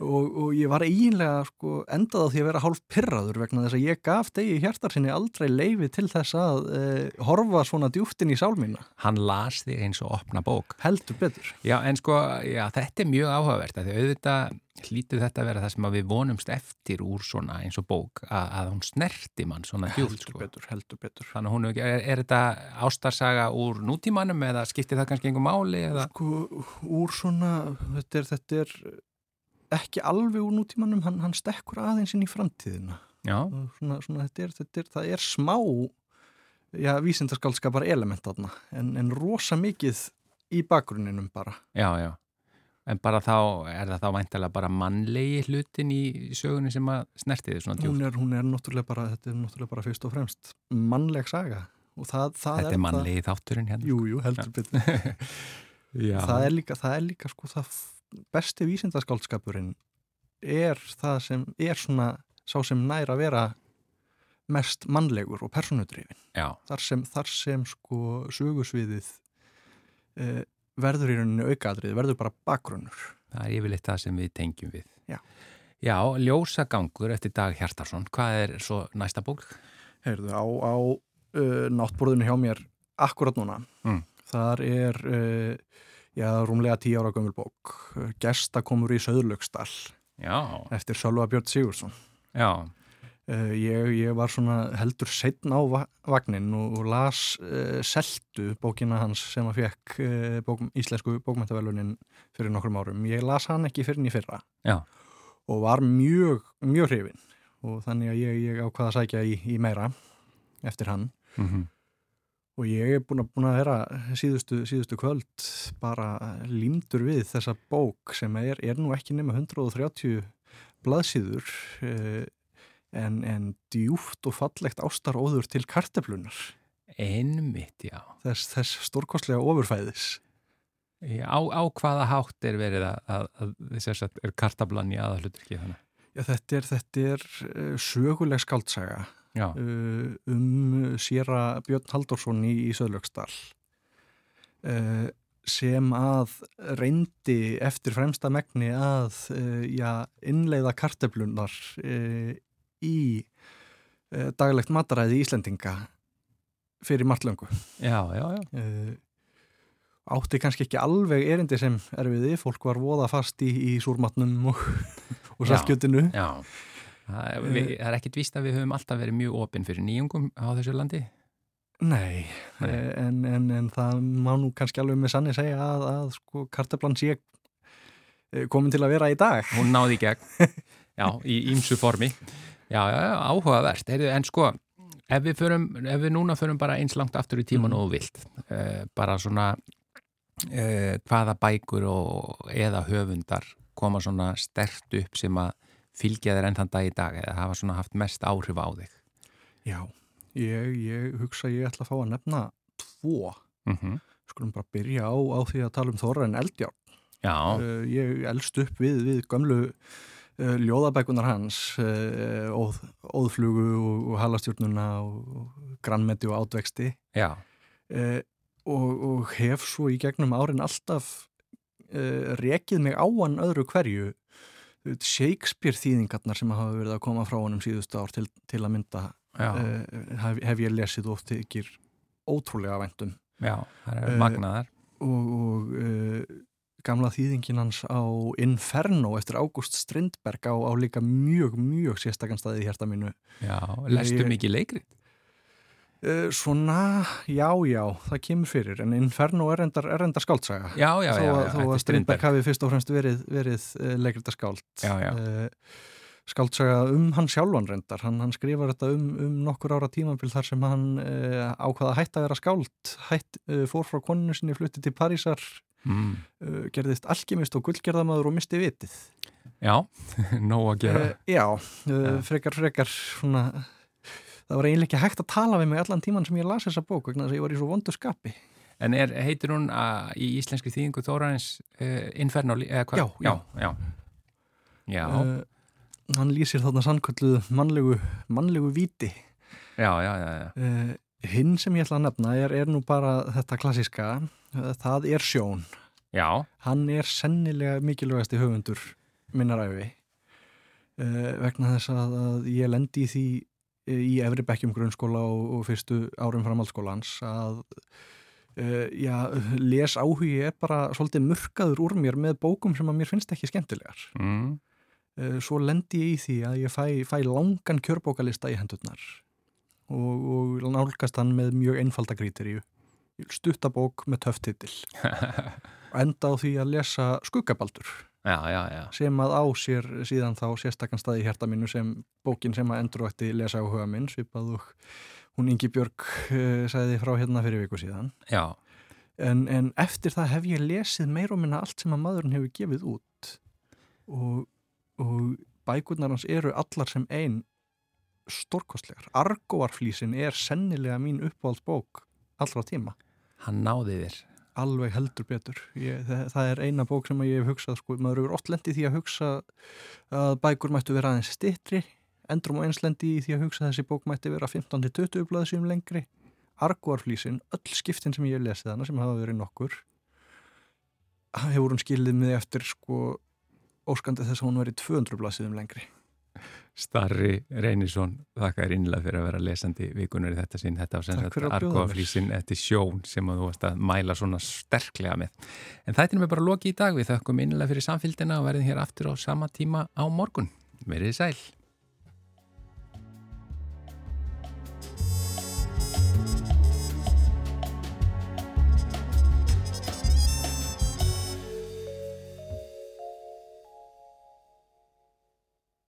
og, og ég var eiginlega sko, endað á því að vera hálf pyrraður vegna þess að ég gaf degi hjartarsinni aldrei leifi til þess að uh, horfa svona djúftin í sálmina hann las þig eins og opna bók. heldur betur Já, en sko, já, þetta er mjög áhugavert að því auðvitað hlýtur þetta að vera það sem við vonumst eftir úr svona eins og bók að, að hún snerti mann svona djúft, heldur sko. betur, heldur betur Þannig að hún er, er, er þetta ástarsaga úr nútímanum eða skiptir það kannski einhver máli eða? sko, úr svona þetta er, þetta er ekki alveg úr nútímanum, hann, hann stekkur aðeins inn í framtíðina. Svona, svona, þetta er, þetta er, það er smá já, vísindaskaldskapar element þarna, en, en rosa mikið í bakgrunninum bara. Já, já. En bara þá, er það þá væntalega bara mannlegi hlutin í sögunni sem að snerti þið svona djúft? hún er, hún er náttúrulega bara, þetta er náttúrulega bara fyrst og fremst mannleg saga. Og það, það Þetta er mannlegi þátturinn hérna. jú, jú, heldur betur. [laughs] Það er líka, það er líka sko það besti vísindaskaldskapurinn er það sem er svona sá sem nær að vera mest mannlegur og personudrifin þar sem, þar sem sko sögusviðið eh, verður í rauninni aukaadrið, verður bara bakgrunnur það er yfirleitt það sem við tengjum við. Já. Já, Ljósagangur eftir Dag Hjartarsson. Hvað er svo næsta bók? Heyrðu, á, á uh, náttborðinu hjá mér akkurat núna Mm. þar er uh, já, rúmlega tíu ára gömul bók. Uh, Gesta komur í Söðlöksdal Já, eftir Sölva Björn Sigursson já, uh, ég, ég var svona heldur setn á va vagnin og, og las uh, Seltu, bókina hans sem að fekk uh, bók, íslensku bókmæntavelunin fyrir nokkrum árum. Ég las hann ekki fyrir í fyrra já. og var mjög, mjög hrifin og þannig að ég, ég ákvaða að sækja í, í meira eftir hann. Mm og ég er búin að, búin að vera síðustu, síðustu kvöld bara límdur við þessa bók sem er, er nú ekki nema 130 blaðsíður eh, en, en djúft og fallegt ástaróður til karteflunar Einmitt, já. þess, þess stórkostlega ofurfæðis Á, á hvaða hátt er verið að, að, að þess að er kartablan í aðalutur ekki þannig? Já, þetta er, þetta er eh, söguleg skaldsaga uh, um séra Björn Halldórsson í, í Söðlöksdal uh, sem að reyndi eftir fremsta megni að uh, já, innleiða karteflunar í daglegt mataræði Íslendinga fyrir marglöngu. já, já, já. Átti kannski ekki alveg erindi sem erfiði, fólk var voða fast í, í súrmatnum og, [laughs] og Já. saltkjötinu. já. Það er, það er ekkit víst að við höfum alltaf verið mjög opinn fyrir nýjungum á þessu landi. Nei, Nei. eh, En, en, en það má nú kannski alveg með sanni segja að, að sko, karteflan sé eh, komin til að vera í dag. Hún náði í gegn, [laughs] já, í ímsu formi. Já, já, já, áhugavert. Heyrðu, En sko, ef við, förum, ef við núna förum bara eins langt aftur í tíman og þú vilt, bara svona hvaða bækur og, eða höfundar koma svona stert upp sem að fylgja þér enn þann dag í dag eða hafa svona haft mest áhrif á þig. Já, ég, ég hugsa ég ætla að fá að nefna tvo. Mm Skulum bara byrja á, á því að tala um Þorra en Eldjárn. Já, Uh, ég elst upp við, við gömlu uh, ljóðabækunar hans, uh, óð, óðflugu og, halastjórnuna og, grannmeti og átvexti. já, og, og hef svo í gegnum árin alltaf rekið mig á hann öðru hverju Shakespeare þýðingarnar sem hafa verið að koma frá honum síðustu ár til, til að mynda uh, hef, hef ég lesið oft ykkur ótrúlega væntum já, það er Eh, magnaðar. og, og uh, gamla þýðingin hans á Inferno eftir Ágúst Strindberg á, á líka mjög, mjög sérstakanstaði í hjarta mínu Já, lestu mikið leikrið? Uh, Svona, já, já, það kemur fyrir en Inferno er endar, er endar skáldsaga. Já, já, þó, já, þó að Strindberg hafi fyrst og fremst verið, verið leikrita skáld Já, já. Uh, skáldsaga um hann sjálfan reyndar. Hann, hann skrifar þetta um, um nokkur ára tímabil þar sem hann uh, ákvaða hætt að vera skáld. Hætt, uh, fór frá koninu sinni, flutti til Parísar Mm. uh, gerðist alkemist og gullgerðamaður og misti vitið. Já, [laughs] nóg að gera. Já, frekar, frekar svona það var eiginlega ekki hægt að tala við mig allan tíman sem ég las þessa bók vegna þess að ég var í svo vondu skapi En er, heitir hún að, í íslenski þýðingu Þórarins uh, Inferno? eða hvað? Já, já. Já, já, uh, hann lýsir þarna sannkölluð mannlegu, mannlegu víti já, já, já, já. uh, hinn sem ég ætla að nefna er, er nú bara þetta klassiska það er sjón Já, hann er sennilega mikilvægasti höfundur minnar æfi uh, vegna þess að, að ég lendi í því eh, í efri bekkjum grunnskóla og, og fyrstu árum framhaldsskólans að uh, já, les áhugi er bara svolítið murkaður úr mér með bókum sem að mér finnst ekki skemmtilegar. Mm. uh, svo lendi ég í því að ég fæ, fæ langan kjörbókalista í hendurnar og, og nálgast hann með mjög einfalda kríteríu. Stuttabók með töftitil [laughs] enda á því að lesa skuggabaldur. Já, já, já. sem að á sér síðan þá sérstakann stað í hjarta mínu sem bókin sem að endurvætti lesa á huga minn svipað og hún Ingi Björg uh, sagði frá hérna fyrir viku síðan. En, en eftir það hef ég lesið meir og minna allt sem að maðurinn hefur gefið út. Og, og bækurnar hans eru allar sem ein stórkostlegar. Argóarflísin er sennilega mín uppáhaldsbók allra tíma. Hann náði þér. Alveg heldur betur. Ég, það, það er eina bók sem ég hef hugsað sko, maður hefur oft lendið því að hugsa að bækur mættu vera aðeins stittri endrum og eins lendi í því að hugsa að þessi bók mætti vera 15-20 blaðsum lengri. Argóarflísin, öll skiptin sem ég hef lesið hana sem hafa verið nokkur hefur hún skilið mig eftir sko óskandi þess að hún verið 200 blaðsum lengri Starri Reynisson, þakka þér innlega fyrir að vera lesandi vikunar í þetta sinn. Þetta var sem sagt argóaflýsin eftir sjón sem að þú varst að mæla svona sterklega með. En þetta er mér bara loki í dag. Við þökkum innlega fyrir samfélgina og verðum hér aftur á sama tíma á morgun. Verðið sæl.